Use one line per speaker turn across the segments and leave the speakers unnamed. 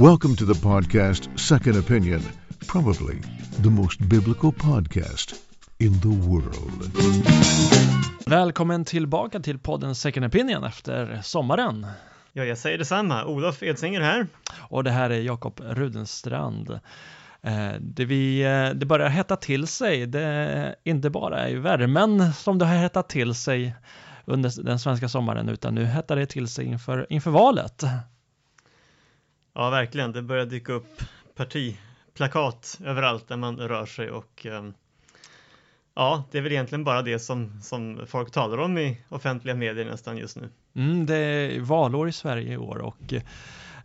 Welcome to the podcast Second Opinion, probably the most biblical podcast in the world.
Välkommen tillbaka till podden Second Opinion efter sommaren.
Ja, jag säger detsamma. Olof Edsinger här.
Och det här är Jakob Rudenstrand. Eh, det, vi, eh, det börjar hetta till sig. Det är inte bara i värmen som det har hettat till sig under den svenska sommaren utan nu hettar det till sig inför, inför valet.
Ja, verkligen. Det börjar dyka upp partiplakat överallt där man rör sig och ehm, ja, det är väl egentligen bara det som, som folk talar om i offentliga medier nästan just nu.
Mm, det är valår i Sverige i år och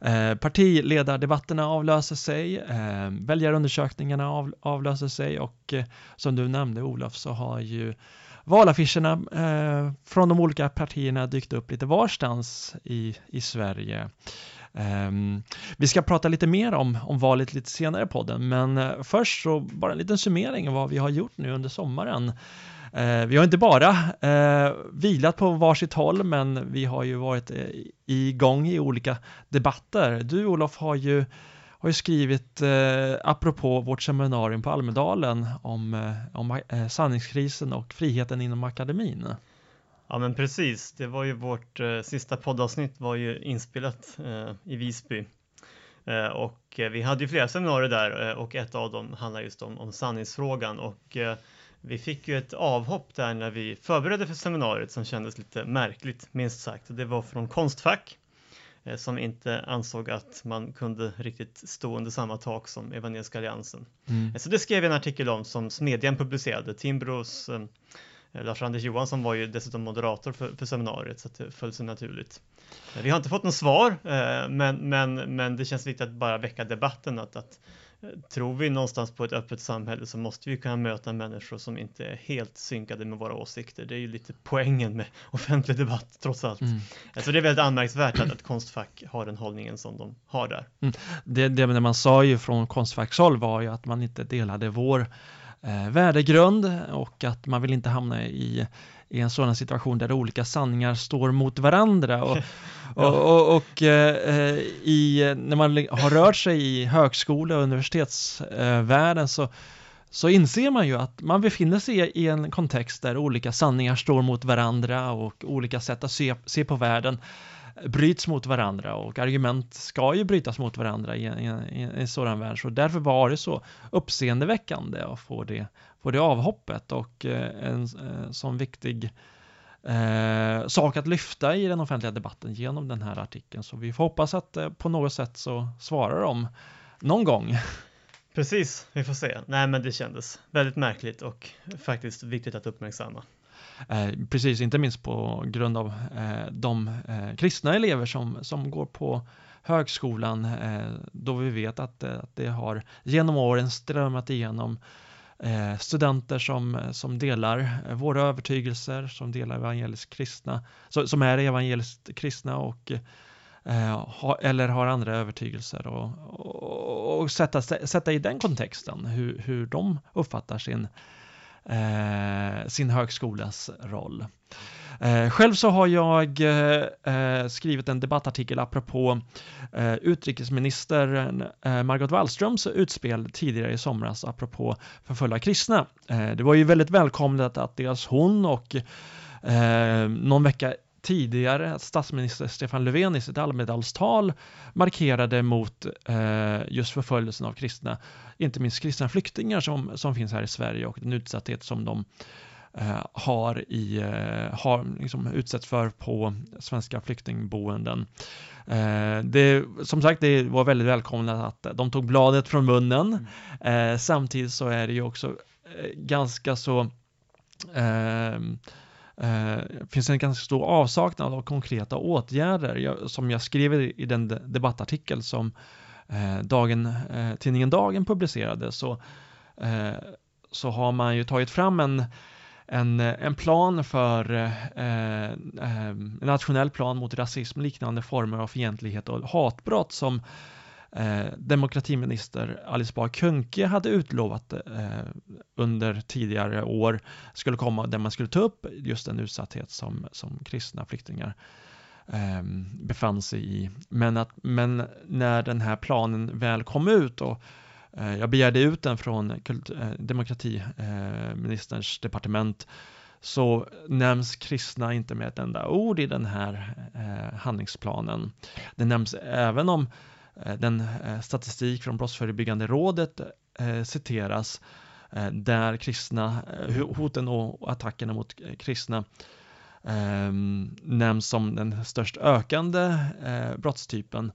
eh, partiledardebatterna avlöser sig, eh, väljarundersökningarna av, avlöser sig och eh, som du nämnde Olof så har ju valaffischerna eh, från de olika partierna dykt upp lite varstans i, i Sverige. Um, vi ska prata lite mer om, om valet lite senare i podden, men uh, först så bara en liten summering av vad vi har gjort nu under sommaren. Uh, vi har inte bara uh, vilat på varsitt håll, men vi har ju varit igång i olika debatter. Du Olof har ju har ju skrivit eh, apropå vårt seminarium på Almedalen om, om sanningskrisen och friheten inom akademin.
Ja men precis, det var ju vårt eh, sista poddavsnitt var ju inspelat eh, i Visby. Eh, och eh, vi hade ju flera seminarier där eh, och ett av dem handlar just om, om sanningsfrågan och eh, vi fick ju ett avhopp där när vi förberedde för seminariet som kändes lite märkligt minst sagt. Det var från Konstfack som inte ansåg att man kunde riktigt stå under samma tak som Evangeliska Alliansen. Mm. Så det skrev jag en artikel om som Smedjan publicerade, Timbros Lars-Anders Johansson var ju dessutom moderator för, för seminariet så det föll sig naturligt. Eh, vi har inte fått något svar, eh, men, men, men det känns viktigt att bara väcka debatten att, att tror vi någonstans på ett öppet samhälle så måste vi kunna möta människor som inte är helt synkade med våra åsikter. Det är ju lite poängen med offentlig debatt trots allt. Mm. Så det är väldigt anmärkningsvärt att ett konstfack har den hållningen som de har där. Mm.
Det, det man sa ju från konstfackshåll var ju att man inte delade vår eh, värdegrund och att man vill inte hamna i, i en sådan situation där olika sanningar står mot varandra. Och, och, och, och eh, i, när man har rört sig i högskole och universitetsvärlden så så inser man ju att man befinner sig i en kontext där olika sanningar står mot varandra och olika sätt att se, se på världen bryts mot varandra och argument ska ju brytas mot varandra i, i, i en sådan värld. Så därför var det så uppseendeväckande att få det, få det avhoppet och eh, en, en sån viktig eh, sak att lyfta i den offentliga debatten genom den här artikeln. Så vi får hoppas att eh, på något sätt så svarar de någon gång.
Precis, vi får se. Nej, men det kändes väldigt märkligt och faktiskt viktigt att uppmärksamma.
Eh, precis, inte minst på grund av eh, de eh, kristna elever som, som går på högskolan eh, då vi vet att, eh, att det har genom åren strömmat igenom eh, studenter som, som delar eh, våra övertygelser, som delar evangeliskt kristna, som är evangeliskt kristna och eh, ha, eller har andra övertygelser och, och, och, sätta, sätta i den kontexten hur, hur de uppfattar sin eh, sin högskolas roll. Eh, själv så har jag eh, skrivit en debattartikel apropå eh, utrikesminister eh, Margot Wallströms utspel tidigare i somras apropå förföljda kristna. Eh, det var ju väldigt välkommet att dels hon och eh, någon vecka tidigare statsminister Stefan Löfven i sitt Almedalstal markerade mot eh, just förföljelsen av kristna, inte minst kristna flyktingar som, som finns här i Sverige och den utsatthet som de eh, har, i, eh, har liksom utsätts för på svenska flyktingboenden. Eh, det, som sagt, det var väldigt välkommet att de tog bladet från munnen. Mm. Eh, samtidigt så är det ju också eh, ganska så eh, finns en ganska stor avsaknad av konkreta åtgärder. Jag, som jag skrev i den debattartikel som eh, dagen, eh, tidningen Dagen publicerade så, eh, så har man ju tagit fram en en, en plan för eh, eh, en nationell plan mot rasism, liknande former av fientlighet och hatbrott som eh, demokratiminister Alice Bah Kuhnke hade utlovat eh, under tidigare år skulle komma där man skulle ta upp just den utsatthet som, som kristna flyktingar eh, befann sig i. Men, att, men när den här planen väl kom ut och eh, jag begärde ut den från kult, eh, demokratiministerns eh, departement så nämns kristna inte med ett enda ord i den här eh, handlingsplanen. Det nämns även om eh, Eh, den eh, statistik från Brottsförebyggande rådet eh, citeras där kristna, hoten och attackerna mot kristna ehm, nämns som den störst ökande brottstypen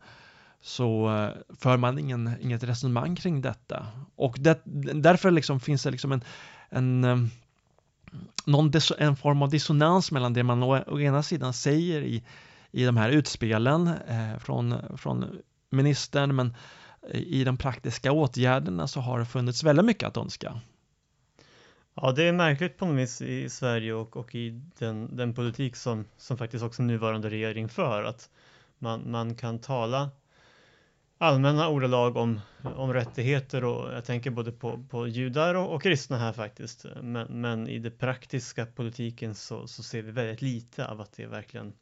så för man ingen, inget resonemang kring detta. Och det, därför liksom finns det liksom en, en någon en form av dissonans mellan det man å, å ena sidan säger i, i de här utspelen eh, från, från ministern men eh, i de praktiska åtgärderna så har det funnits väldigt mycket att önska.
Ja, det är märkligt på något vis i Sverige och, och i den, den politik som, som faktiskt också nuvarande regering för att man, man kan tala allmänna ordalag om, om rättigheter och jag tänker både på, på judar och, och kristna här faktiskt. Men, men i den praktiska politiken så, så ser vi väldigt lite av att det verkligen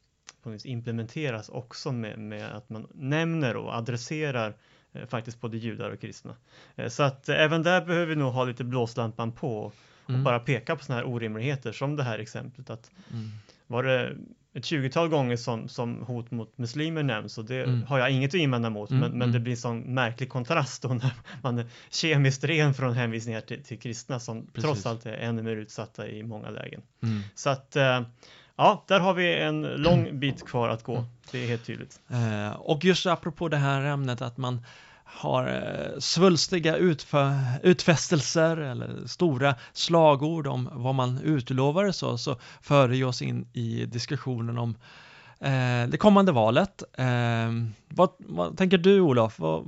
på något implementeras också med, med att man nämner och adresserar eh, faktiskt både judar och kristna. Eh, så att eh, även där behöver vi nog ha lite blåslampan på och mm. bara peka på sådana här orimligheter som det här exemplet att mm. var det ett tjugotal gånger som, som hot mot muslimer nämns och det mm. har jag inget att invända mot mm, men, men mm. det blir sån märklig kontrast då när man är kemiskt ren från hänvisningar till, till kristna som Precis. trots allt är ännu mer utsatta i många lägen. Mm. Så att eh, ja, där har vi en lång bit kvar att gå. Det är helt tydligt.
Eh, och just apropå det här ämnet att man har eh, svulstiga utfästelser eller stora slagord om vad man utlovar så, så för det oss in i diskussionen om eh, det kommande valet. Eh, vad, vad, tänker du Olof? Vad,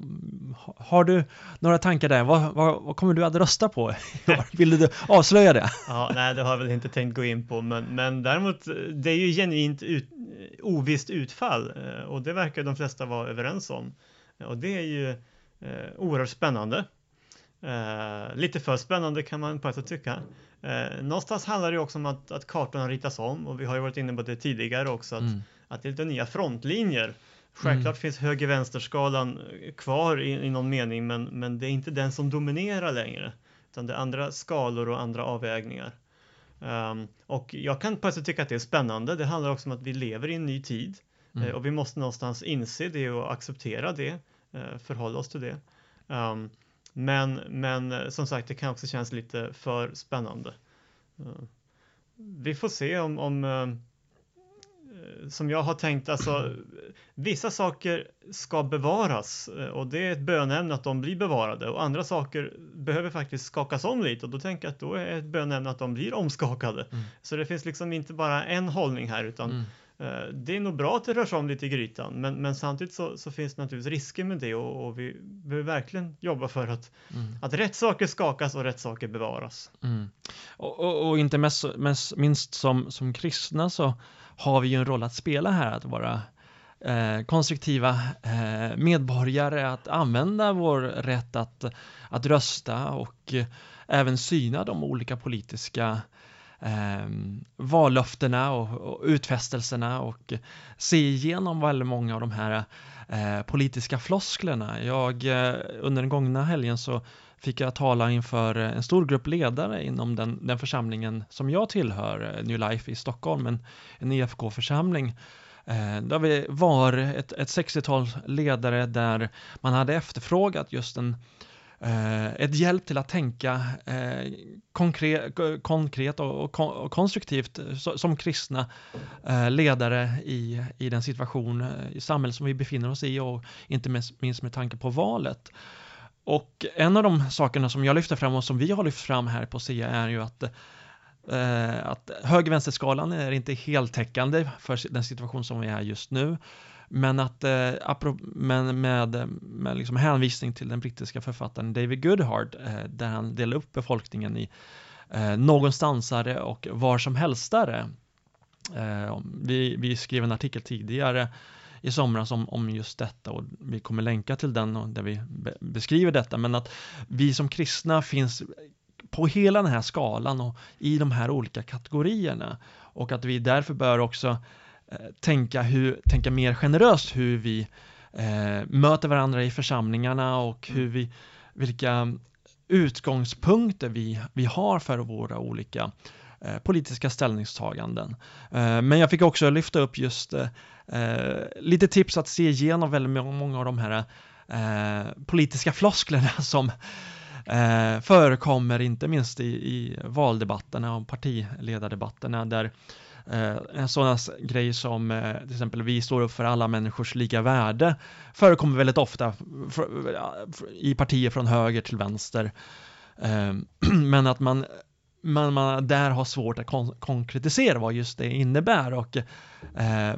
har du några tankar där? Vad, vad, vad, kommer du att rösta på? Vill du avslöja det?
ja, nej, det har jag väl inte tänkt gå in på, men, men däremot det är ju genuint ut, ovisst utfall eh, och det verkar de flesta vara överens om. Och det är ju eh, oerhört spännande. Eh, lite för spännande kan man på ett sätt tycka. Eh, någonstans handlar det också om att, att kartorna ritas om och vi har ju varit inne på det tidigare också att, mm. att det är lite nya frontlinjer. Självklart mm. finns höger-vänster-skalan kvar i, i någon mening men, men det är inte den som dominerar längre utan det är andra skalor och andra avvägningar. Um, och jag kan sätt tycka att det är spännande. Det handlar också om att vi lever i en ny tid mm. uh, och vi måste någonstans inse det och acceptera det. Eh, förhålla oss till det. Um, men, men eh, som sagt, det kan också kännas lite för spännande. Uh, vi får se om, om som jag har tänkt, alltså vissa saker ska bevaras och det är ett bönämne att de blir bevarade och andra saker behöver faktiskt skakas om lite och då tänker jag att då är ett bönämne att de blir omskakade. Mm. Så det finns liksom inte bara en hållning här utan mm. Eh, det är nog bra att det rör sig om lite i grytan men, men samtidigt så, så, finns det naturligtvis risker med det och, och vi behöver verkligen jobba för att, mm. att rätt saker skakas och rätt saker bevaras. Mm.
Och, och, och, inte mest, mest, minst som, som kristna så har vi ju en roll att spela här att vara eh, konstruktiva eh, medborgare, att använda vår rätt att, att rösta och eh, även syna de olika politiska eh, vallöftena och, och, utfästelserna och se igenom väldigt många av de här eh, politiska flosklerna. Jag, eh, under den gångna helgen så fick jag tala inför en stor grupp ledare inom den, den församlingen som jag tillhör, eh, New Life i Stockholm, en, en EFK-församling. Eh, där vi var ett, ett 60-tal ledare där man hade efterfrågat just en Eh, Eh, ett hjälp till att tänka eh, konkret, konkret och, konstruktivt eh, som kristna eh, ledare i, i den situation eh, i samhället som vi befinner oss i och inte minst med tanke på valet. Och en av de sakerna som jag lyfter fram och som vi har lyft fram här på SIA är ju att att höger-vänster-skalan är inte heltäckande för den situation som vi är just nu. Men att eh, men med, med liksom hänvisning till den brittiska författaren David Goodhart eh, där han delar upp befolkningen i eh, någonstansare och var som helstare. Eh, vi, vi skrev en artikel tidigare i somras om, om just detta och vi kommer länka till den och där vi be beskriver detta men att vi som kristna finns på hela den här skalan och i de här olika kategorierna och att vi därför bör också Eh, tänka, hur, tänka mer generöst hur vi eh, möter varandra i församlingarna och hur vi, vilka utgångspunkter vi, vi har för våra olika eh, politiska ställningstaganden. Eh, men jag fick också lyfta upp just eh, eh lite tips att se igenom väldigt många av de här politiska flosklerna som förekommer inte minst i, i valdebatterna och partiledardebatterna där Eh, eh, en sån grej som eh, till exempel vi står upp för alla människors lika värde förekommer väldigt ofta i partier från höger till vänster. Ehm, men att man man, man där har svårt att kon konkretisera vad just det innebär och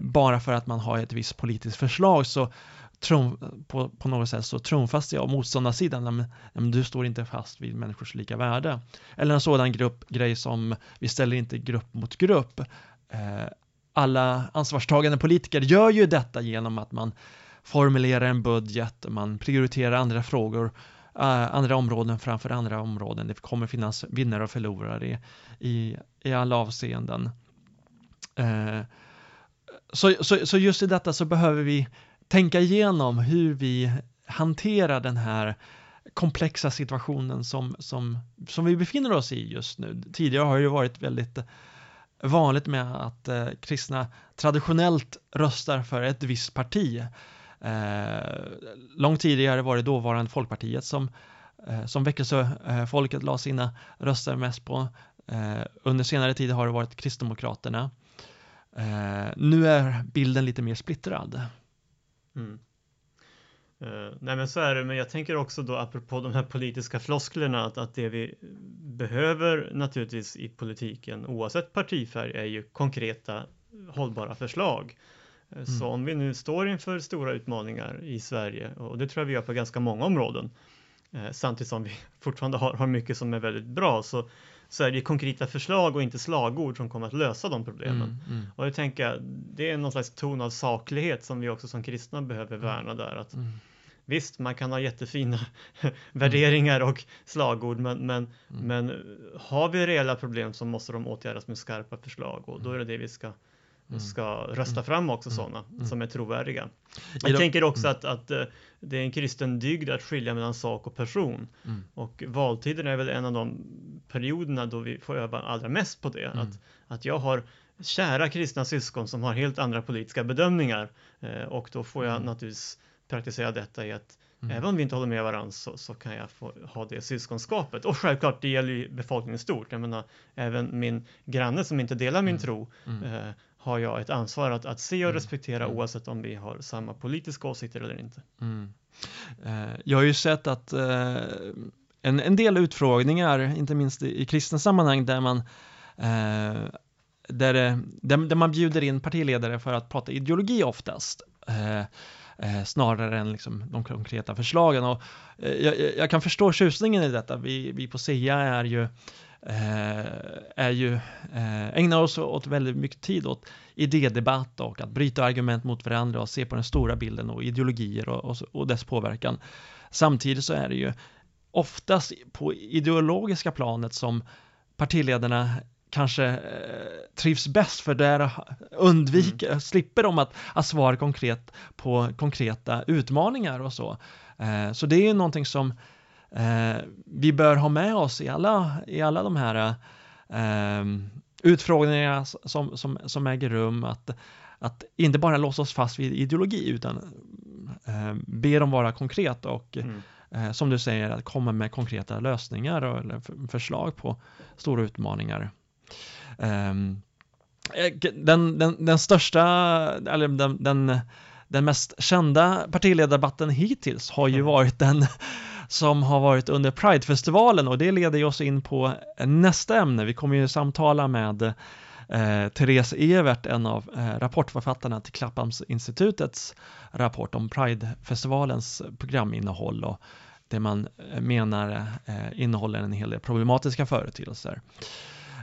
bara för att man har ett visst politiskt förslag så tron, på, på något sätt så trumfast jag motståndarsidan, men, men du står inte fast vid människors lika värde. Eller en sådan grupp, grej som vi ställer inte grupp mot grupp. Eh, alla ansvarstagande politiker gör ju detta genom att man formulerar en budget, man prioriterar andra frågor eh, andra områden framför andra områden. Det kommer finnas vinnare och förlorare i, i, alla avseenden. Eh, så, så, så just i detta så behöver vi tänka igenom hur vi hanterar den här komplexa situationen som, som, som vi befinner oss i just nu. Tidigare har det varit väldigt vanligt med att eh, kristna traditionellt röstar för ett visst parti Eh, långt tidigare var det dåvarande Folkpartiet som, eh, som väckelsefolket la sina röster mest på. Eh, under senare tid har det varit Kristdemokraterna. Eh, nu är bilden lite mer splittrad.
Mm. Uh, nej men så är det, men jag tänker också då apropå de här politiska flosklerna att, att det vi behöver naturligtvis i politiken oavsett partifärg är ju konkreta hållbara förslag. Mm. Så om vi nu står inför stora utmaningar i Sverige och det tror jag vi gör på ganska många områden eh, samtidigt som vi fortfarande har, har mycket som är väldigt bra så, så är det konkreta förslag och inte slagord som kommer att lösa de problemen. Mm, mm. Och jag tänker det är någon slags ton av saklighet som vi också som kristna behöver mm. värna där. Att, mm. Visst, man kan ha jättefina värderingar och slagord, men, men, mm. men har vi reella problem så måste de åtgärdas med skarpa förslag och då är det det vi ska Mm. ska rösta mm. fram också mm. sådana som är trovärdiga. Jag tänker också att, att eh, det är en kristen dygd att skilja mellan sak och person. Och valtiden är väl en av de perioderna då vi får öva allra mest på det. Att, att jag har kära kristna syskon som har helt andra politiska bedömningar eh, och då får jag naturligtvis praktisera detta i att Mm. Även om vi inte håller med varandra så, så, kan jag få ha det syskonskapet. Och självklart, det gäller ju befolkningen stort. Jag menar, även min granne som inte delar min mm. tro mm. Eh, har jag ett ansvar att, att se och mm. respektera mm. oavsett om vi har samma politiska åsikter eller inte. Mm.
Eh, jag har ju sett att eh, en, en del utfrågningar, inte minst i, i kristna sammanhang, där man eh, där, där, där, man bjuder in partiledare för att prata ideologi oftast. Eh, snarare än liksom de konkreta förslagen. Och, eh, jag, jag, kan förstå tjusningen i detta. Vi, vi på SIA är ju Eh, är ju, eh, ägnar oss åt väldigt mycket tid åt idédebatt och att bryta argument mot varandra och se på den stora bilden och ideologier och, och, och dess påverkan. Samtidigt så är det ju oftast på ideologiska planet som partiledarna kanske eh, trivs bäst för där undviker, mm. slipper de att, att svara konkret på konkreta utmaningar och så. Eh, så det är ju någonting som eh, vi bör ha med oss i alla, i alla de här eh, utfrågningarna som, som, som äger rum, att, att inte bara låsa oss fast vid ideologi utan eh, be dem vara konkreta och mm. som du säger, att komma med konkreta lösningar och, eller förslag på stora utmaningar. Ehm, eh, den, den, den största, eller den, den, den mest kända partiledardebatten hittills har ju mm. varit den som har varit under Pridefestivalen och det leder oss in på nästa ämne. Vi kommer ju samtala med eh, Therese Evert, en av eh, rapportförfattarna till Klapphamnsinstitutets rapport om Pridefestivalens programinnehåll och det man eh, menar eh, innehåller en hel del problematiska företeelser.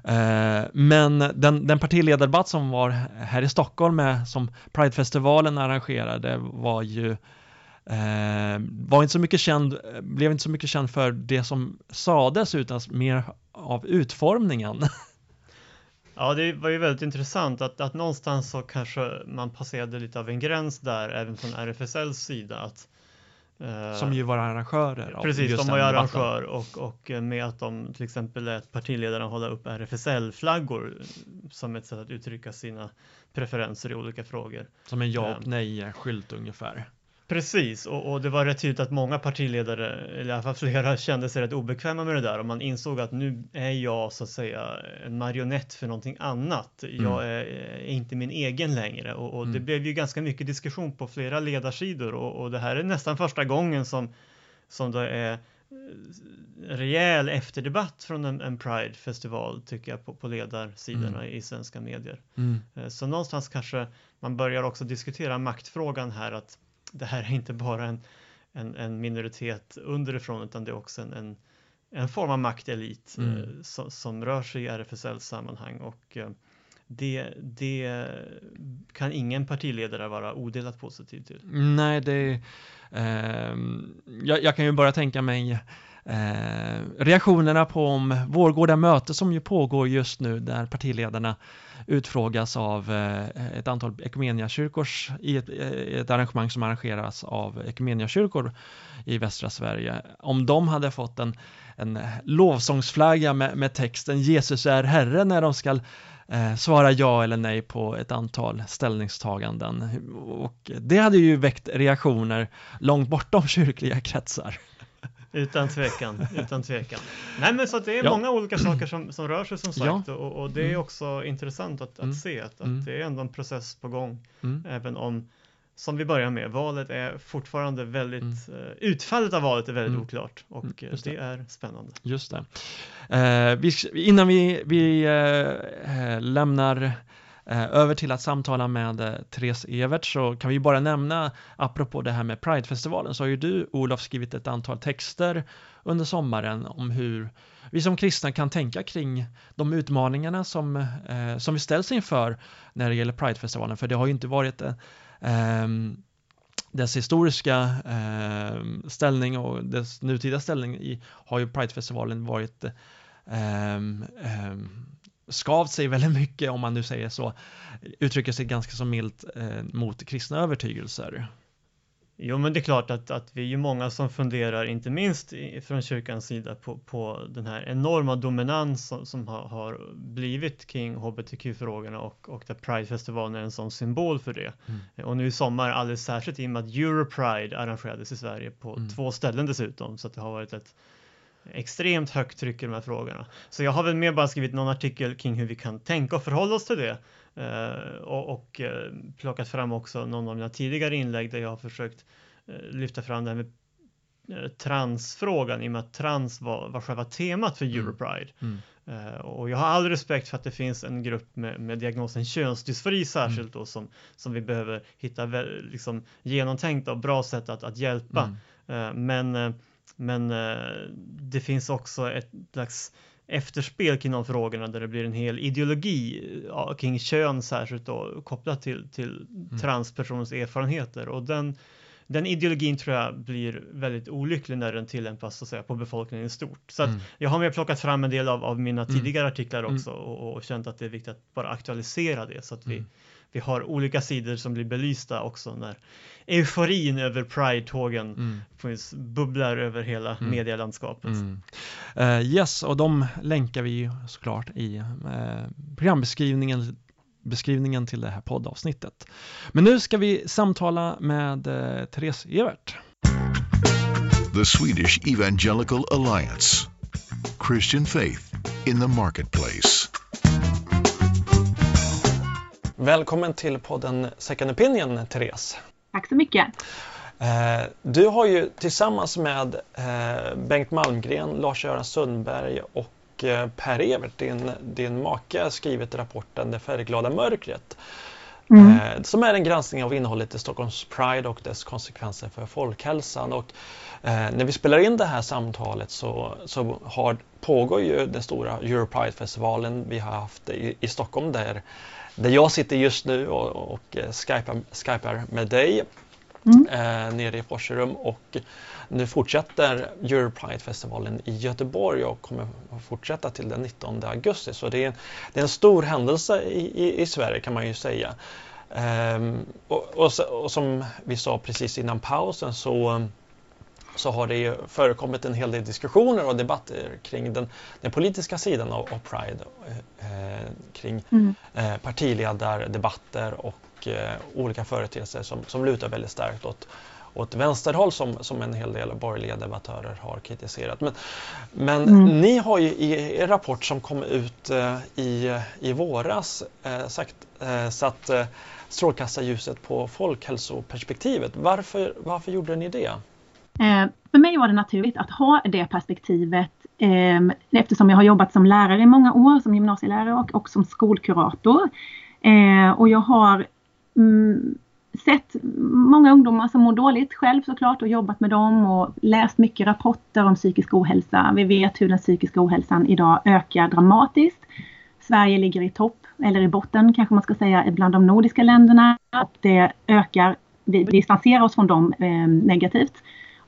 Eh, men den, den partiledardebatt som var här i Stockholm med, som Pridefestivalen arrangerade var ju eh, var inte så mycket känd, blev inte så mycket känd för det som sades utan mer av utformningen.
Ja, det var ju väldigt intressant att, att någonstans så kanske man passerade lite av en gräns där även från RFSLs sida. Att,
som ju var arrangörer.
Precis, de var ju arrangör och, och med att de till exempel lät partiledarna hålla upp RFSL-flaggor som ett sätt att uttrycka sina preferenser i olika frågor.
Som en ja och nej-skylt ungefär.
Precis, och, och, det var rätt tydligt att många partiledare, eller i alla fall flera, kände sig rätt obekväma med det där och man insåg att nu är jag så att säga en marionett för någonting annat. Mm. Jag är, är, inte min egen längre och, och mm. det blev ju ganska mycket diskussion på flera ledarsidor och, och det här är nästan första gången som, som det är eh, rejäl efterdebatt från en, en Pride-festival tycker jag på, på ledarsidorna mm. i svenska medier. Mm. Eh, så någonstans kanske man börjar också diskutera maktfrågan här att det här är inte bara en, en, en minoritet underifrån utan det är också en, en, en form av maktelit mm. eh, som, som, rör sig i RFSL-sammanhang och eh, det, det kan ingen partiledare vara odelat positiv till.
Nej, det eh, jag, jag, kan ju bara tänka mig Eh, reaktionerna på om Vårgårda möte som ju pågår just nu där partiledarna utfrågas av eh, ett antal ekumeniakyrkors i ett, eh, ett arrangemang som arrangeras av ekumeniakyrkor i västra Sverige. Om de hade fått en, en lovsångsflagga med, med texten Jesus är Herre när de ska eh, svara ja eller nej på ett antal ställningstaganden. Och det hade ju väckt reaktioner långt bortom kyrkliga kretsar.
Utan tvekan, utan tvekan. Nej men så att det är ja. många olika saker som, som rör sig som sagt ja. och, och, det är mm. också intressant att, att mm. se att, att mm. det är ändå en process på gång. Mm. Även om, som vi börjar med, valet är fortfarande väldigt, mm. uh, utfallet av valet är väldigt mm. oklart och mm, det. det. är spännande.
Just det. Uh, vi, innan vi, vi lämnar Eh, Eh, över till att samtala med eh, Therese Evert så kan vi bara nämna, apropå det här med Pridefestivalen, så har ju du Olof skrivit ett antal texter under sommaren om hur vi som kristna kan tänka kring de utmaningarna som, eh, som vi ställs inför när det gäller Pridefestivalen, för det har ju inte varit eh, ehm, dess historiska eh, ställning och dess nutida ställning i, har ju Pridefestivalen varit eh, skavt sig väldigt mycket, om man nu säger så, uttrycker sig ganska så milt eh, mot kristna övertygelser.
Jo, men det är klart att, att vi är ju många som funderar, inte minst från kyrkans sida, på, på den här enorma dominans som, som har, har, blivit kring hbtq-frågorna och, och där Pride-festivalen är en sån symbol för det. Mm. Och nu i sommar alldeles särskilt i och med att Europride arrangerades i Sverige på mm. två ställen dessutom, så att det har varit ett extremt högt tryck i de här frågorna. Så jag har väl mer bara skrivit någon artikel kring hur vi kan tänka och förhålla oss till det. Uh, och, och uh, plockat fram också någon av mina tidigare inlägg där jag har försökt uh, lyfta fram det här med transfrågan i och med att trans var, var själva temat för mm. Europride. Mm. Mm. och jag har all respekt för att det finns en grupp med, med diagnosen könsdysfori särskilt mm. då som, som vi behöver hitta liksom, genomtänkta och bra sätt att, att hjälpa. Mm. men men eh, det finns också ett slags efterspel kring de frågorna där det blir en hel ideologi ja, kring kön särskilt då kopplat till, till mm. transpersoners erfarenheter och den, den ideologin tror jag blir väldigt olycklig när den tillämpas så att säga, på befolkningen i stort. Så mm. jag har mer plockat fram en del av, av mina mm. tidigare mm. artiklar också och, och, känt att det är viktigt att bara aktualisera det så att vi, mm. Vi har olika sidor som blir belysta också när euforin över Pride-tågen mm. bubblar över hela mm. medielandskapet. Mm.
Uh, yes, och de länkar vi såklart i uh, programbeskrivningen beskrivningen till det här poddavsnittet. Men nu ska vi samtala med uh, Therese Evert.
The Swedish Evangelical Alliance Christian Faith in the Marketplace
Välkommen till podden Second Opinion, Therese.
Tack så mycket.
Eh, du har ju tillsammans med eh, Bengt Malmgren, Lars-Göran Sundberg och eh, Per Evert, din, din make, skrivit rapporten Det färgglada mörkret. Mm. Som är en granskning av innehållet i Stockholms Pride och dess konsekvenser för folkhälsan. Och när vi spelar in det här samtalet så, så har, pågår ju den stora Europride-festivalen vi har haft i, i Stockholm där där jag sitter just nu och, och skypar, skypar med dig. mm. eh, nere i Forserum och nu fortsätter Europride-festivalen i Göteborg och kommer att fortsätta till den 19 augusti. Så det är, det är en stor händelse i, i, i Sverige kan man ju säga. Um, och, och, och, som vi sa precis innan pausen så, så har det förekommit en hel del diskussioner och debatter kring den, den politiska sidan av, av Pride. Eh, kring mm. eh, partiledardebatter och eh, olika företeelser som, som lutar väldigt starkt åt, åt vänsterhåll som, som en hel del borgerliga debattörer har kritiserat. Men, men mm. ni har ju i er rapport som kom ut eh, i, i våras eh, sagt, eh, satt eh, strålkastarljuset på folkhälsoperspektivet. Varför, varför gjorde ni det?
Eh, för mig var det naturligt att ha det perspektivet eh, eftersom jag har jobbat som lärare i många år, som gymnasielärare och, och som skolkurator. Eh, och jag har mm, sett många ungdomar som mår dåligt själv såklart och jobbat med dem och läst mycket rapporter om psykisk ohälsa. Vi vet hur den psykiska ohälsan idag ökar dramatiskt. Sverige ligger i topp, eller i botten kanske man ska säga, bland de nordiska länderna. Och det ökar, vi distanserar oss från dem eh, negativt.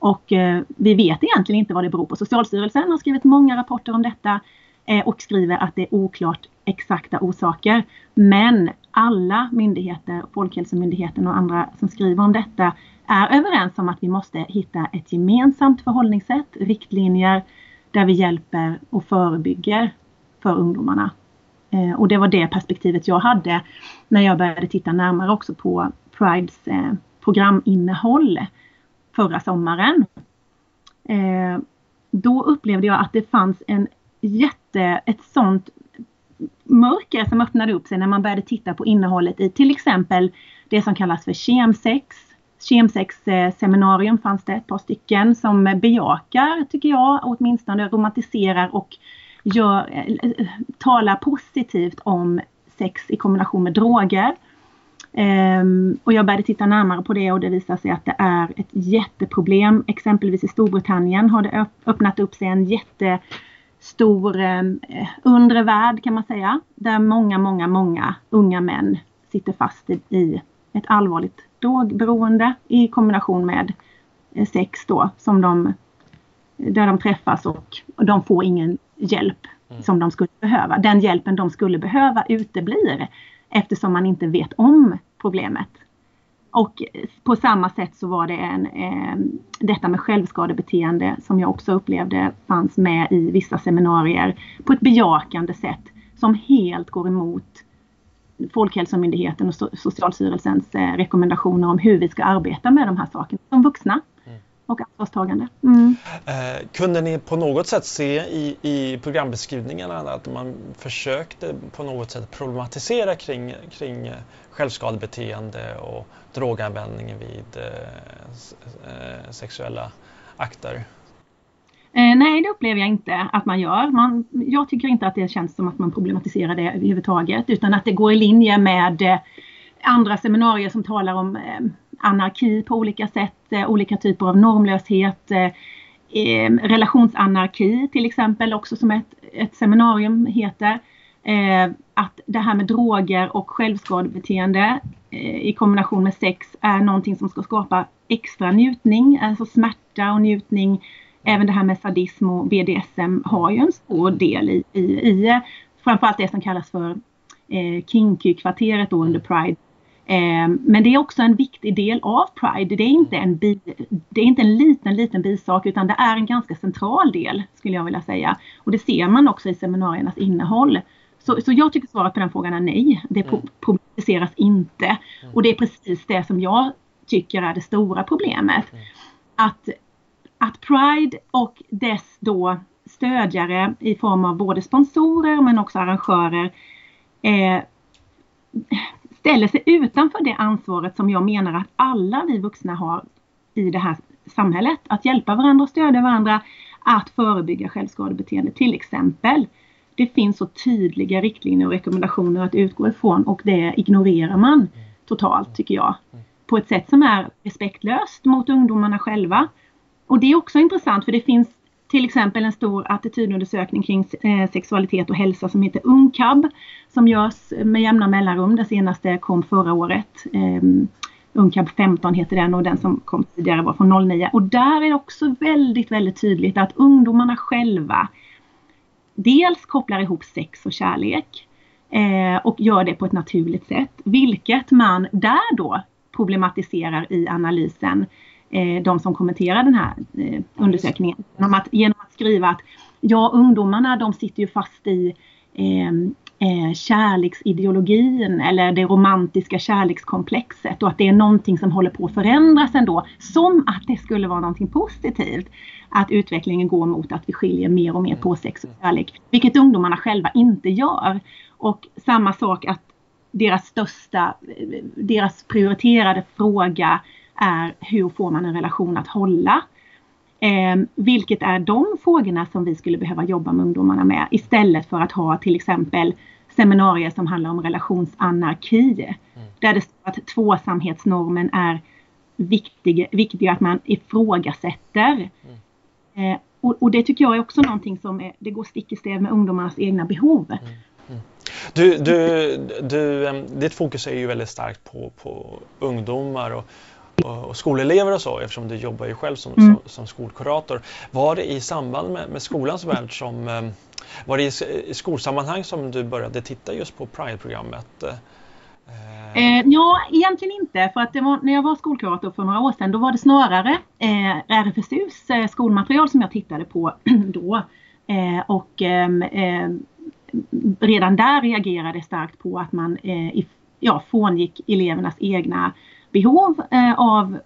Och eh, vi vet egentligen inte vad det beror på. Socialstyrelsen har skrivit många rapporter om detta eh, och skriver att det är oklart exakta orsaker. Men alla myndigheter, Folkhälsomyndigheten och andra som skriver om detta är överens om att vi måste hitta ett gemensamt förhållningssätt, riktlinjer där vi hjälper och förebygger för ungdomarna. Eh, och det var det perspektivet jag hade när jag började titta närmare också på Prides eh, programinnehåll förra sommaren. Eh, då upplevde jag att det fanns en jätte, ett sånt mörker som öppnade upp sig när man började titta på innehållet i till exempel det som kallas för kemsex. Kemsex-seminarium eh, fanns det ett par stycken som bejakar, tycker jag, åtminstone romantiserar och gör, eh, talar positivt om sex i kombination med droger. Um, och jag började titta närmare på det och det visar sig att det är ett jätteproblem. Exempelvis i Storbritannien har det öppnat upp sig en jättestor um, undre värld kan man säga. Där många, många, många unga män sitter fast i, i ett allvarligt drogberoende i kombination med eh, sex då som de där de träffas och de får ingen hjälp mm. som de skulle behöva. Den hjälpen de skulle behöva uteblir eftersom man inte vet om problemet. Och på samma sätt så var det en, eh, detta med självskadebeteende som jag också upplevde fanns med i vissa seminarier på ett bejakande sätt som helt går emot Folkhälsomyndigheten och Socialstyrelsens eh, rekommendationer om hur vi ska arbeta med de här sakerna som vuxna och ansvarstagande. Mm.
Eh, kunde ni på något sätt se i, i programbeskrivningarna att man försökte på något sätt problematisera kring, kring eh, självskadebeteende och droganvändning vid eh, eh, sexuella akter?
Eh, nej, det upplever jag inte att man gör. Man, jag tycker inte att det känns som att man problematiserar det överhuvudtaget utan att det går i linje med eh, andra seminarier som talar om anarki på olika sätt, eh, olika typer av normlöshet, eh, relationsanarki till exempel också som ett, ett seminarium heter. Eh, att det här med droger och självskadebeteende i kombination med sex är någonting som ska skapa extra njutning, alltså smärta och njutning. Även det här med sadism och BDSM har ju en stor del i, i, i framförallt det som kallas för eh, kinky-kvarteret under Pride men det är också en viktig del av Pride. Det är, inte en bi, det är inte en liten, liten bisak utan det är en ganska central del skulle jag vilja säga. Och det ser man också i seminariernas innehåll. Så, så jag tycker svaret på den frågan är nej. Det mm. publiceras inte. Mm. Och det är precis det som jag tycker är det stora problemet. Mm. Att, att Pride och dess då stödjare i form av både sponsorer men också arrangörer eh, ställer sig utanför det ansvaret som jag menar att alla vi vuxna har i det här samhället. Att hjälpa varandra och stödja varandra att förebygga självskadebeteende till exempel. Det finns så tydliga riktlinjer och rekommendationer att utgå ifrån och det ignorerar man totalt tycker jag. På ett sätt som är respektlöst mot ungdomarna själva. Och det är också intressant för det finns till exempel en stor attitydundersökning kring eh, sexualitet och hälsa som heter UNCAB som görs med jämna mellanrum. Den senaste kom förra året. Ehm, UNCAB 15 heter den och den som kom tidigare var från 09. Och där är det också väldigt, väldigt tydligt att ungdomarna själva dels kopplar ihop sex och kärlek eh, och gör det på ett naturligt sätt. Vilket man där då problematiserar i analysen, eh, Eh, de som kommenterar den här eh, undersökningen. Genom att, genom att skriva att ja, ungdomarna de sitter ju fast i eh, eh, kärleksideologin eller det romantiska kärlekskomplexet och att det är någonting som håller på att förändras ändå. Som att det skulle vara någonting positivt. Att utvecklingen går mot att vi skiljer mer och mer på sex och kärlek. Vilket ungdomarna själva inte gör. Och samma sak att deras största, eh, deras prioriterade fråga är hur får man en relation att hålla? Eh, vilket är de frågorna som vi skulle behöva jobba med ungdomarna med istället för att ha till exempel seminarier som handlar om relationsanarki. Mm. Där det står att tvåsamhetsnormen är viktig, viktig att man ifrågasätter. Mm. Eh, och, och, det tycker jag är också någonting som är, det går stick i stäv med ungdomarnas egna behov. Mm.
mm. Du, du, du, ditt fokus är ju väldigt starkt på, på ungdomar och, och, skolelever och så eftersom du jobbar ju själv som, mm. som, som, skolkurator. Var det i samband med, med skolans värld som var det i skolsammanhang som du började titta just på Pride-programmet?
Eh, ja, egentligen inte. För att var, när jag var skolkurator för några år sedan då var det snarare eh, RFSUs eh, skolmaterial som jag tittade på då. Eh, och ehm, eh, redan där reagerade jag starkt på att man eh, ja, frångick elevernas egna behov eh, av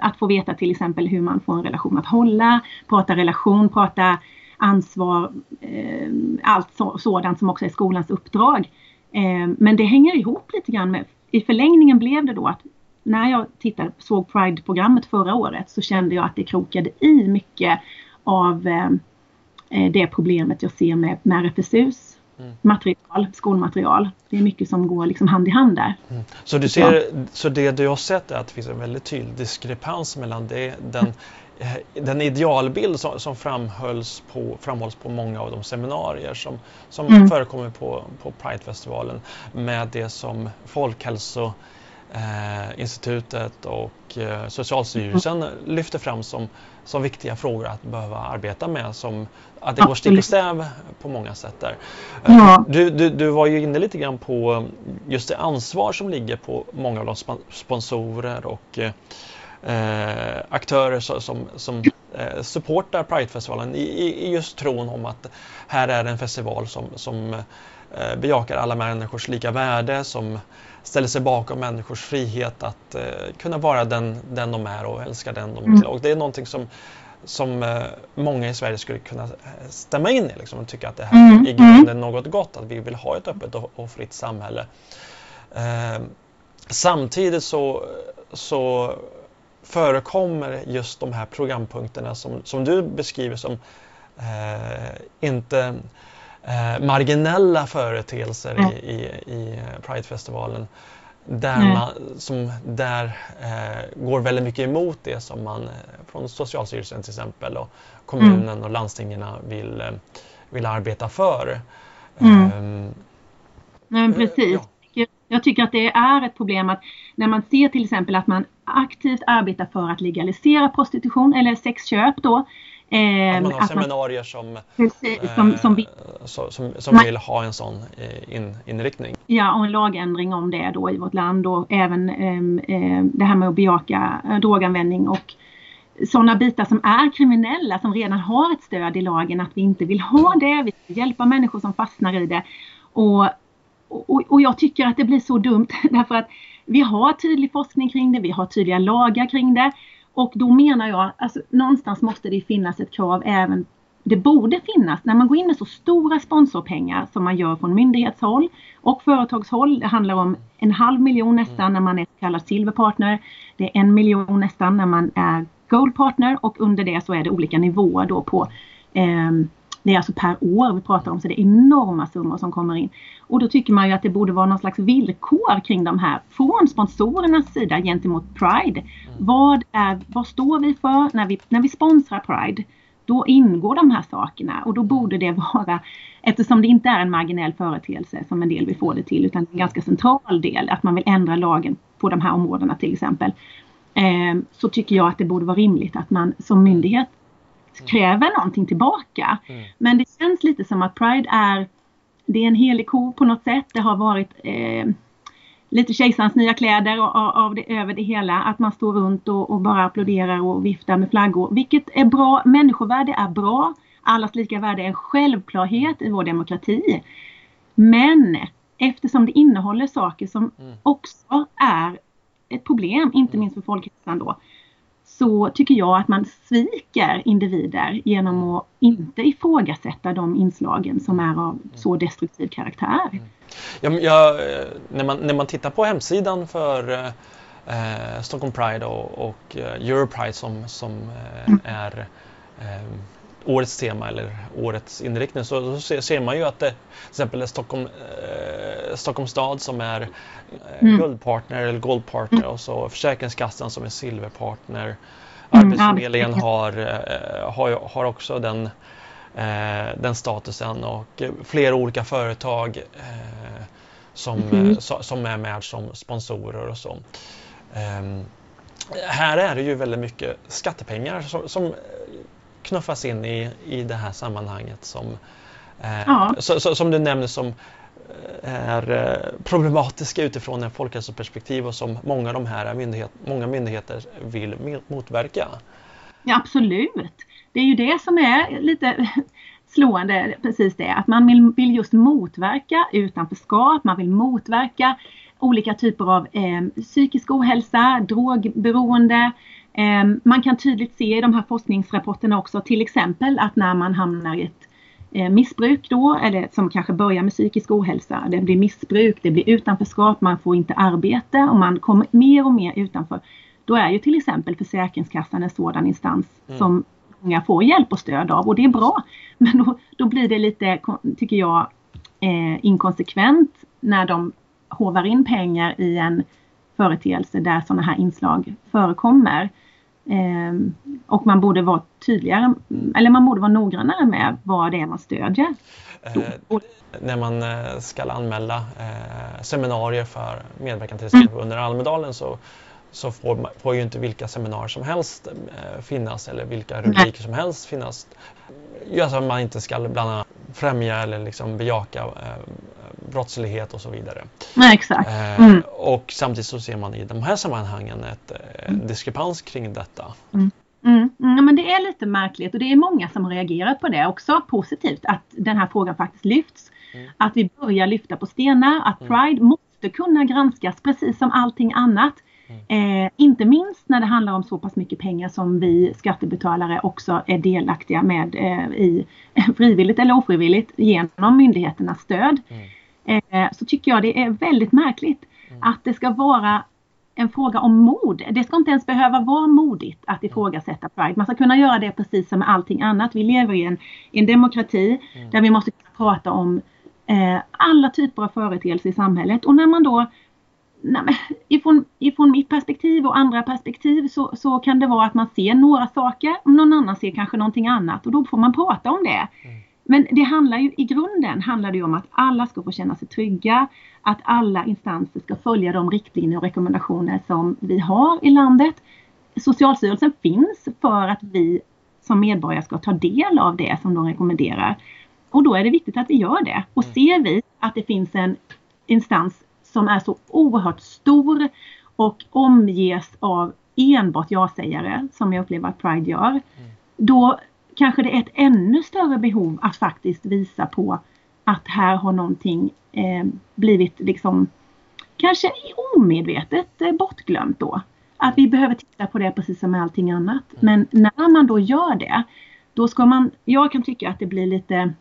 att få veta till exempel hur man får en relation att hålla, prata relation, prata ansvar, eh, allt sådant som också är skolans uppdrag. Eh, men det hänger ihop lite grann med, i förlängningen blev det då att när jag tittade, såg Pride-programmet förra året så kände jag att det krokade i mycket av det problemet jag ser med, med RFSUs mm. material, skolmaterial. Det är mycket som går liksom hand i hand där. Mm.
Så, du ser, så det du har sett är att det finns en väldigt tydlig diskrepans mellan det, den Eh, den idealbild som, som framhölls på, framhålls på många av de seminarier som, som mm. förekommer på, på Pridefestivalen med det som Folkhälsoinstitutet eh, och eh, Socialstyrelsen mm. lyfter fram som, som viktiga frågor att behöva arbeta med. Som, att det går stick i stäv på många sätt där. Ja. Du, du, du var ju inne lite grann på just det ansvar som ligger på många av de sponsorer och eh, aktörer som, som eh, supportar Pridefestivalen i, i, just tron om att här är en festival som, som eh, bejakar alla människors lika värde, som ställer sig bakom människors frihet att eh, kunna vara den, den de är och älska den de är. Och det är någonting som som eh, många i Sverige skulle kunna eh, stämma in i liksom, och tycka att det här mm. i grunden är något gott, att vi vill ha ett öppet och, och fritt samhälle. Eh, samtidigt så, så förekommer just de här programpunkterna som, som du beskriver som eh, inte eh, marginella företeelser mm. i, i, i Pridefestivalen. Där, mm. man, som, där eh, går väldigt mycket emot det som man eh, från Socialstyrelsen till exempel och kommunen mm. och landstingen vill, eh, vill arbeta för.
Um, Nej, precis. Ja. Jag tycker att det är ett problem att när man ser till exempel att man aktivt arbetar för att legalisera prostitution eller sexköp då.
Att man har att seminarier man, som, precis, som, som, vill, eh, som, som, som man, vill ha en sån eh, in, inriktning.
Ja, och en lagändring om det då i vårt land och även eh, eh det här med att bejaka eh, droganvändning och sådana bitar som är kriminella som redan har ett stöd i lagen att vi inte vill ha det. Vi vill hjälpa människor som fastnar i det. Och och, och jag tycker att det blir så dumt därför att vi har tydlig forskning kring det, vi har tydliga lagar kring det. Och då menar jag, alltså någonstans måste det finnas ett krav även det borde finnas när man går in med så stora sponsorpengar som man gör från myndighetshåll och företagshåll. Det handlar om en halv miljon nästan när man är så kallad silverpartner. Det är en miljon nästan när man är goldpartner och under det så är det olika nivåer då på eh, det är alltså per år vi pratar om så det är enorma summor som kommer in. Och då tycker man ju att det borde vara någon slags villkor kring de här från sponsorernas sida gentemot Pride. Mm. Vad, är, vad står vi för när vi, när vi sponsrar Pride? då ingår de här sakerna och då borde det vara, eftersom det inte är en marginell företeelse som en del vill få det till, utan en ganska central del, att man vill ändra lagen på de här områdena till exempel, eh, så tycker jag att det borde vara rimligt att man som myndighet kräver någonting tillbaka. Mm. Men det känns lite som att Pride är, det är en helig ko på något sätt. Det har varit eh, lite kejsarens nya kläder av, av det, över det hela. Att man står runt och, och, bara applåderar och viftar med flaggor. Vilket är bra. Människovärde är bra. Allas lika värde är en självklarhet i vår demokrati. Men eftersom det innehåller saker som mm. också är ett problem, inte minst för folkhälsan då, så tycker jag att man sviker individer genom att inte ifrågasätta de inslagen som är av så destruktiv karaktär. Mm.
Ja, ja, när, man, när man tittar på hemsidan för eh, Stockholm Pride och, och eh, Europride som, som eh, mm. är eh, årets tema eller årets inriktning så, så ser, man ju att det, till exempel Stockholm, eh, Stockholms stad som är eh, mm. guldpartner eller goldpartner mm. och så Försäkringskassan som är silverpartner. Mm, Arbetsförmedlingen har, eh, har, har också den, eh, den statusen och flera olika företag eh, som, mm. som är med som sponsorer och så. Ehm, här är det ju väldigt mycket skattepengar som, som knuffas in i, i det här sammanhanget som, eh, ja. så, så, som du nämner som eh, är eh, problematiska utifrån en folkhälsoperspektiv och som många av de här myndighet, många myndigheter vill motverka.
Ja, absolut. Det är ju det som är lite slående, precis det, att man vill, vill just motverka utanförskap, man vill motverka olika typer av eh, psykisk ohälsa, drogberoende, man kan tydligt se i de här forskningsrapporterna också till exempel att när man hamnar i ett eh, missbruk då, eller som kanske börjar med psykisk ohälsa, det blir missbruk, det blir utanförskap, man får inte arbete och man kommer mer och mer utanför. Då är ju till exempel Försäkringskassan en sådan instans mm. som många får hjälp och stöd av och det är bra. Men då, då blir det lite, tycker jag, eh, inkonsekvent när de hovar in pengar i en företeelse där sådana här inslag förekommer. Eh, och man borde vara tydligare, eller man borde vara noggrannare med vad det är man stödjer.
Eh, när man eh, ska anmäla eh, seminarier för medverkan till exempel mm. under Almedalen så så får, får ju inte vilka seminarier som helst eh, finnas eller vilka rubriker som helst finnas. Just att man inte ska bland annat främja eller liksom bejaka eh, brottslighet och så vidare.
Nej, exakt. Eh, mm.
Och samtidigt så ser man i de här sammanhangen ett eh, mm. diskrepans kring detta.
Mm. Mm. Ja, men det är lite märkligt och det är många som har reagerat på det också positivt att den här frågan faktiskt lyfts. Mm. Att vi börjar lyfta på stenar, att mm. Pride måste kunna granskas precis som allting annat. Eh, inte minst när det handlar om så pass mycket pengar som vi skattebetalare också är delaktiga med eh, i frivilligt eller ofrivilligt genom myndigheternas stöd. Mm. Eh, så tycker jag det är väldigt märkligt mm. att det ska vara en fråga om mod. Det ska inte ens behöva vara modigt att ifrågasätta Pride. Man ska kunna göra det precis som med allting annat. Vi lever i en, i en demokrati mm. där vi måste kunna prata om eh, alla typer av företeelser i samhället och när man då nej, ifrån, ifrån mitt perspektiv och andra perspektiv så, så kan det vara att man ser några saker och någon annan ser kanske någonting annat och då får man prata om det. Mm. Men det handlar ju i grunden handlar det om att alla ska få känna sig trygga, att alla instanser ska följa de riktlinjer och rekommendationer som vi har i landet. Socialstyrelsen finns för att vi som medborgare ska ta del av det som de rekommenderar. Och då är det viktigt att vi gör det. Och mm. ser vi att det finns en instans som är så oerhört stor och omges av enbart ja-sägare som jag upplever att Pride gör. Mm. Då kanske det är ett ännu större behov att faktiskt visa på att här har någonting eh, blivit liksom kanske omedvetet eh, bortglömt då. Att vi behöver titta på det precis som med allting annat. Mm. Men när man då gör det, då ska man, jag kan tycka att det blir lite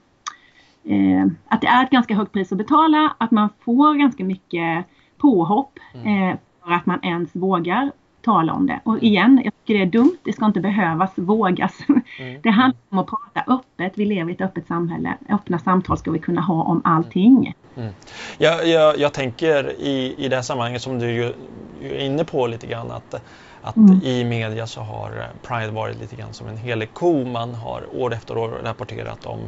eh, att det är ett ganska högt pris att betala, att man får ganska mycket påhopp mm. eh, för att man ens vågar tala om det. Och igen, jag tycker det är dumt, det ska inte behövas, vågas. Mm. Det handlar om att prata öppet, vi lever i ett öppet samhälle. Öppna samtal ska vi kunna ha om allting.
Mm. Jag, jag, jag, tänker i, i det här sammanhanget som du ju, är inne på lite grann att, att mm. i media så har Pride varit lite grann som en helig ko. Man har år efter år rapporterat om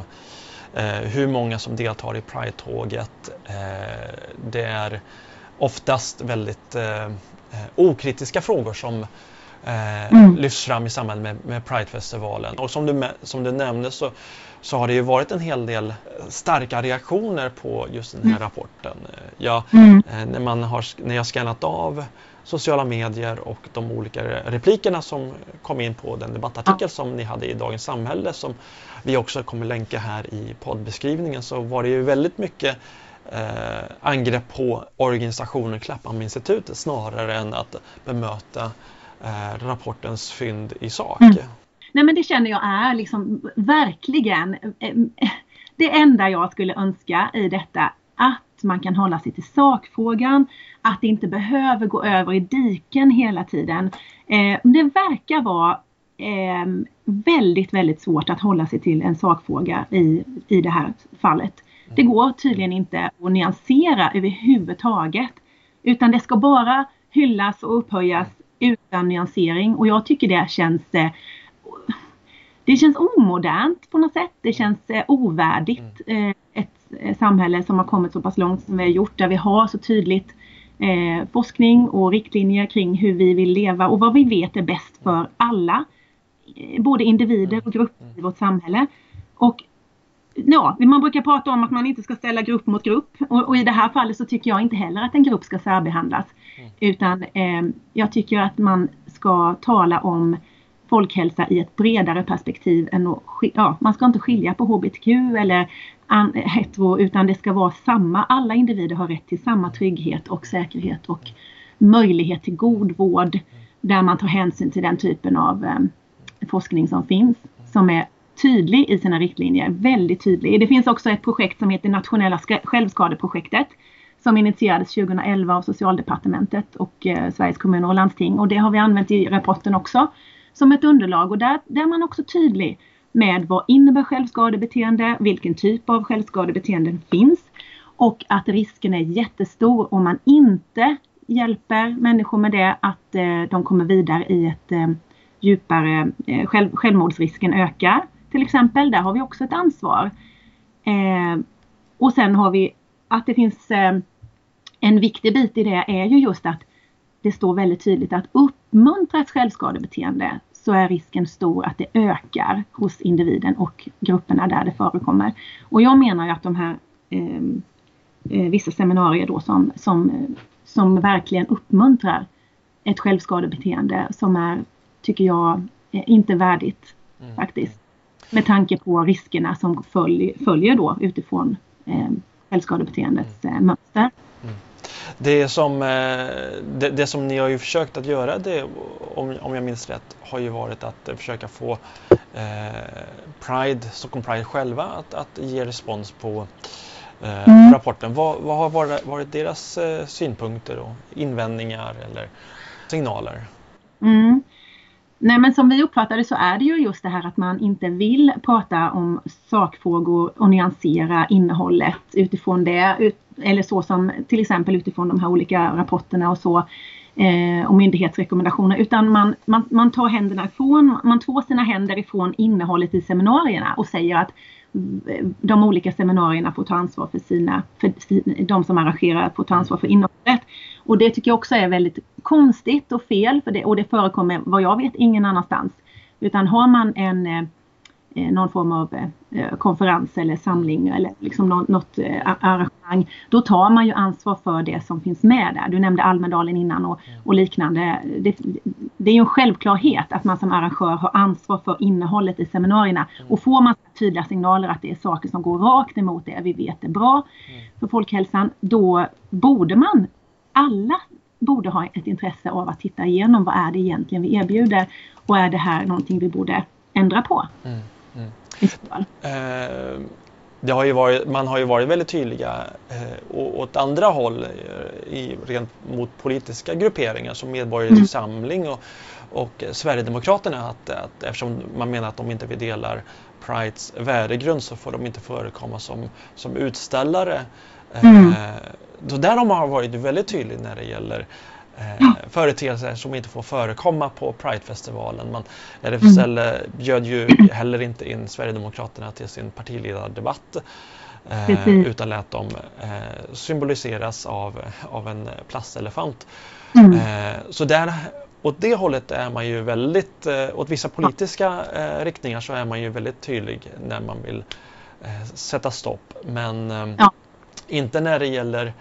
hur många som deltar i Pride-tåget. Eh, det är oftast väldigt eh, Eh, okritiska frågor som eh, mm. lyfts fram i samband med, med Pridefestivalen. Och som du, som du nämnde så, så har det ju varit en hel del starka reaktioner på just den här mm. rapporten. Eh, jag, mm. eh, när, man har, när jag skannat av sociala medier och de olika replikerna som kom in på den debattartikel som ni hade i Dagens Samhälle som vi också kommer länka här i poddbeskrivningen så var det ju väldigt mycket eh, angrepp på organisationen Klapphamninstitutet snarare än att bemöta eh, rapportens fynd i sak. Mm.
Nej men det känner jag är liksom verkligen eh, det enda jag skulle önska i detta att man kan hålla sig till sakfrågan, att det inte behöver gå över i diken hela tiden. Eh, det verkar vara eh, väldigt, väldigt svårt att hålla sig till en sakfråga i, i det här fallet. Det går tydligen inte att nyansera överhuvudtaget. Utan det ska bara hyllas och upphöjas utan nyansering och jag tycker det känns det känns omodernt på något sätt. Det känns eh, ovärdigt mm. eh, ett samhälle som har kommit så pass långt som vi har gjort där vi har så tydligt forskning och riktlinjer kring hur vi vill leva och vad vi vet är bäst för alla. Både individer och grupper i vårt samhälle. Och ja, man brukar prata om att man inte ska ställa grupp mot grupp och, och i det här fallet så tycker jag inte heller att en grupp ska särbehandlas. Mm. Utan eh, jag tycker att man ska tala om folkhälsa i ett bredare perspektiv än att, ja, man ska inte skilja på HBTQ eller hetero utan det ska vara samma, alla individer har rätt till samma trygghet och säkerhet och möjlighet till god vård där man tar hänsyn till den typen av eh, forskning som finns som är tydlig i sina riktlinjer, väldigt tydlig. Det finns också ett projekt som heter Nationella självskadeprojektet som initierades 2011 av Socialdepartementet och eh, Sveriges kommuner och landsting och det har vi använt i rapporten också som ett underlag och där, där är man också tydlig med vad innebär självskadebeteende, vilken typ av självskadebeteenden finns och att risken är jättestor om man inte hjälper människor med det att eh, de kommer vidare i ett eh, djupare, eh, själv, självmordsrisken ökar till exempel. Där har vi också ett ansvar. Eh, och sen har vi att det finns eh, en viktig bit i det är ju just att det står väldigt tydligt att uppmuntra ett självskadebeteende så är risken stor att det ökar hos individen och grupperna där det förekommer. Och jag menar ju att de här eh, eh vissa seminarier då som, som, som verkligen uppmuntrar ett självskadebeteende som är, tycker jag, eh, inte värdigt mm. faktiskt. Med tanke på riskerna som följ, följer då utifrån eh, självskadebeteendets eh, mönster.
Det som, eh, det, det, som ni har ju försökt att göra, det, om, om jag minns rätt, har ju varit att försöka få eh, Pride, Stockholm Pride själva att, att ge respons på eh, mm. rapporten. Vad, vad, har varit, varit deras eh, synpunkter och invändningar eller signaler?
Mm. Nej men som vi uppfattar det så är det ju just det här att man inte vill prata om sakfrågor och nyansera innehållet utifrån det. Eller så som till exempel utifrån de här olika rapporterna och så eh, och myndighetsrekommendationer utan man, man, man tar händerna ifrån, man tvår sina händer ifrån innehållet i seminarierna och säger att de olika seminarierna får ta ansvar för sina, för de som arrangerar får ta ansvar för innehållet. Och det tycker jag också är väldigt konstigt och fel för det, och det förekommer vad jag vet ingen annanstans. Utan har man en eh, Eh, någon form av eh, konferens eller samling eller liksom något, arrangemang. Då tar man ju ansvar för det som finns med där. Du nämnde Almedalen innan och, mm. och liknande. Det, det, är ju en självklarhet att man som arrangör har ansvar för innehållet i seminarierna. Mm. Och får man tydliga signaler att det är saker som går rakt emot det vi vet är bra mm. för folkhälsan, då borde man alla borde ha ett intresse av att titta igenom vad är det egentligen vi erbjuder och är det här någonting vi borde ändra på. Mm. Mm.
Eh, det har ju varit, man har ju varit väldigt tydliga eh, åt andra håll eh, i, rent mot politiska grupperingar som Medborgerlig mm. Samling och, och Sverigedemokraterna att, att eftersom man menar att de inte vill delar Prides värdegrund så får de inte förekomma som, som utställare. Eh, mm. Så där har man varit väldigt tydlig när det gäller eh, företeelser som inte får förekomma på Pridefestivalen. Man, RFSL mm. bjöd ju heller inte in Sverigedemokraterna till sin partiledardebatt eh, utan lät dem eh, symboliseras av, av en plastelefant. Mm. Eh, så där, åt det hållet är man ju väldigt, eh, åt vissa politiska eh, riktningar så är man ju väldigt tydlig när man vill eh, sätta stopp. Men ja. Inte när det gäller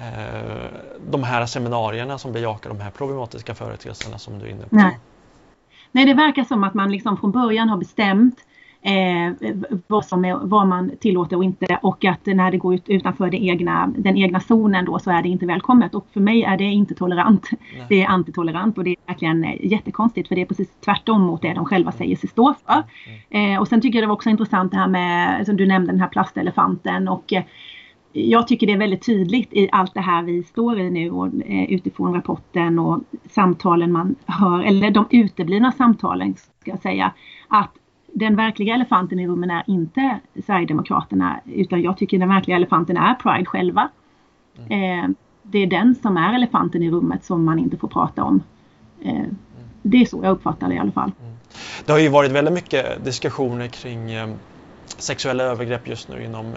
Eh, de här seminarierna som bejakar de här problematiska företeelserna som du är inne på.
Nej, Nej det verkar som att man liksom från början har bestämt eh, vad, som är, vad man tillåter och inte och att när det går ut utanför det egna, den egna zonen då så är det inte välkommet och för mig är det inte tolerant. Nej. Det är antitolerant och det är verkligen eh, jättekonstigt för det är precis tvärtom mot det de själva säger sig stå för. Mm. Eh, och sen tycker jag det var också intressant det här med, som du nämnde den här plastelefanten och eh, jag tycker det är väldigt tydligt i allt det här vi står i nu och eh, utifrån rapporten och samtalen man hör, eller de uteblivna samtalen ska jag säga, att den verkliga elefanten i rummen är inte Sverigedemokraterna utan jag tycker den verkliga elefanten är Pride själva. Mm. Eh, det är den som är elefanten i rummet som man inte får prata om. Eh, mm. det är så jag uppfattar det i alla fall. Mm.
Det har ju varit väldigt mycket diskussioner kring sexuella övergrepp just nu inom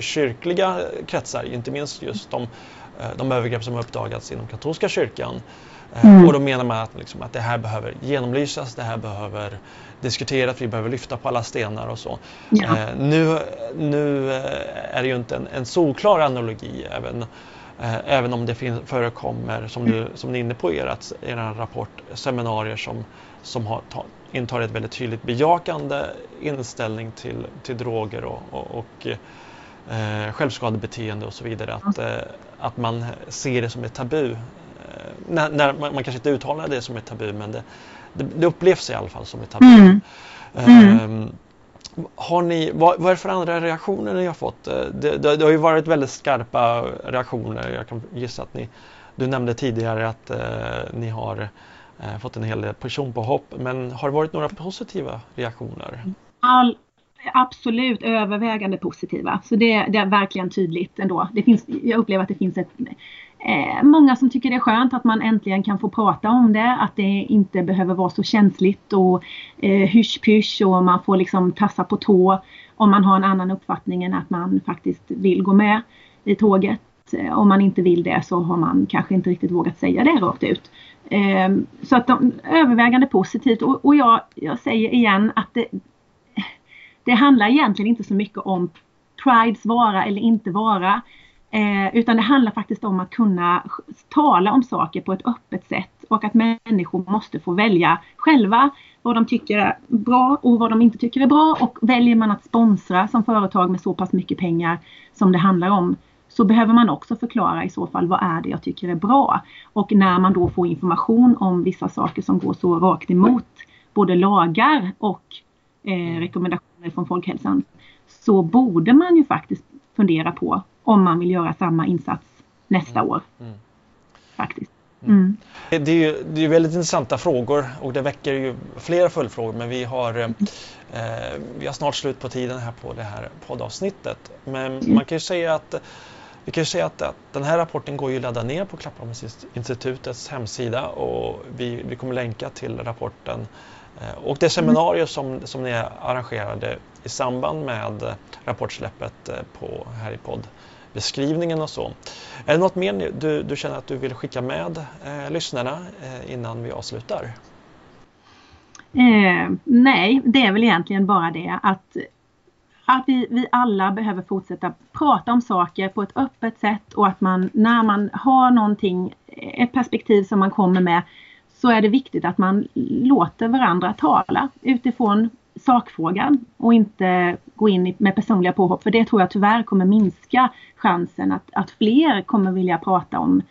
kyrkliga kretsar, inte minst just de, eh, de övergrepp som har uppdagats inom katolska kyrkan. Eh, mm. Och då menar man att, liksom, att det här behöver genomlysas, det här behöver diskuteras, vi behöver lyfta på alla stenar och så. Ja. Eh, nu, nu är det ju inte en, en solklar analogi även, eh, även om det förekommer, som du, som ni är inne på i er rapport, seminarier som, som har ta, intar ett väldigt tydligt bejakande inställning till, till droger och, och, och eh, självskadebeteende och så vidare. Att, eh, att man ser det som ett tabu. Eh, när, när man, man, kanske inte uttalar det som ett tabu men det, det, det upplevs i alla fall som ett tabu. Mm. Mm. Har ni, vad, vad är det för andra reaktioner ni har fått? Eh, det, det, det, har ju varit väldigt skarpa reaktioner. Jag kan gissa att ni, du nämnde tidigare att eh, ni har Eh, fått en hel del personpåhopp. Men har det varit några positiva reaktioner?
All, absolut övervägande positiva. Så det, det, är verkligen tydligt ändå. Det finns, jag upplever att det finns ett, eh, många som tycker det är skönt att man äntligen kan få prata om det. Att det inte behöver vara så känsligt och eh, hysch och man får liksom tassa på tå om man har en annan uppfattning än att man faktiskt vill gå med i tåget. Eh, om man inte vill det så har man kanske inte riktigt vågat säga det rakt ut. Ehm, så att de övervägande positivt och, och jag, jag, säger igen att det, det handlar egentligen inte så mycket om Prides vara eller inte vara. Eh, utan det handlar faktiskt om att kunna tala om saker på ett öppet sätt och att människor måste få välja själva vad de tycker är bra och vad de inte tycker är bra. Och väljer man att sponsra som företag med så pass mycket pengar som det handlar om så behöver man också förklara i så fall vad är det jag tycker är bra. Och när man då får information om vissa saker som går så rakt emot både lagar och eh, rekommendationer från folkhälsan så borde man ju faktiskt fundera på om man vill göra samma insats nästa mm. år. Mm. Faktiskt. Mm.
mm. Det är ju det är väldigt intressanta frågor och det väcker ju flera följdfrågor men vi har, eh, eh vi har snart slut på tiden här på det här poddavsnittet. Men mm. man kan ju säga att vi kan ju säga att, att den här rapporten går ju att ladda ner på Klappholmsinstitutets hemsida och vi, vi kommer länka till rapporten eh, och det seminarium som, som ni arrangerade i samband med rapportsläppet eh, på, här i poddbeskrivningen och så. Är det något mer du, du känner att du vill skicka med eh, lyssnarna eh, innan vi avslutar?
Eh, nej, det är väl egentligen bara det att att vi, vi alla behöver fortsätta prata om saker på ett öppet sätt och att man när man har någonting, ett perspektiv som man kommer med så är det viktigt att man låter varandra tala utifrån sakfrågan och inte gå in med personliga påhopp. För det tror jag tyvärr kommer minska chansen att, att fler kommer vilja prata om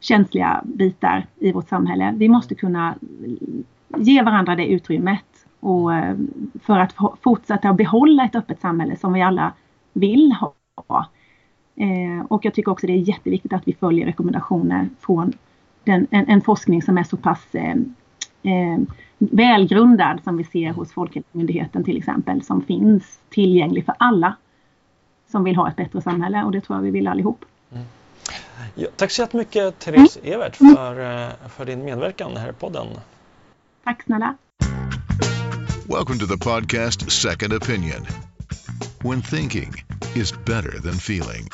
känsliga bitar i vårt samhälle. Vi måste kunna ge varandra det utrymmet och eh, för att fortsätta behålla ett öppet samhälle som vi alla vill ha. Eh, och jag tycker också det är jätteviktigt att vi följer rekommendationer från den, en, en forskning som är så pass eh, eh, välgrundad som vi ser hos Folkhälsomyndigheten till exempel som finns tillgänglig för alla som vill ha ett bättre samhälle och det tror jag vi vill allihop. Mm.
Ja, tack så jättemycket Therese mm. Evert för, för din medverkan här i podden.
Tack snälla.
Welcome to the podcast Second Opinion. When thinking is better than feeling.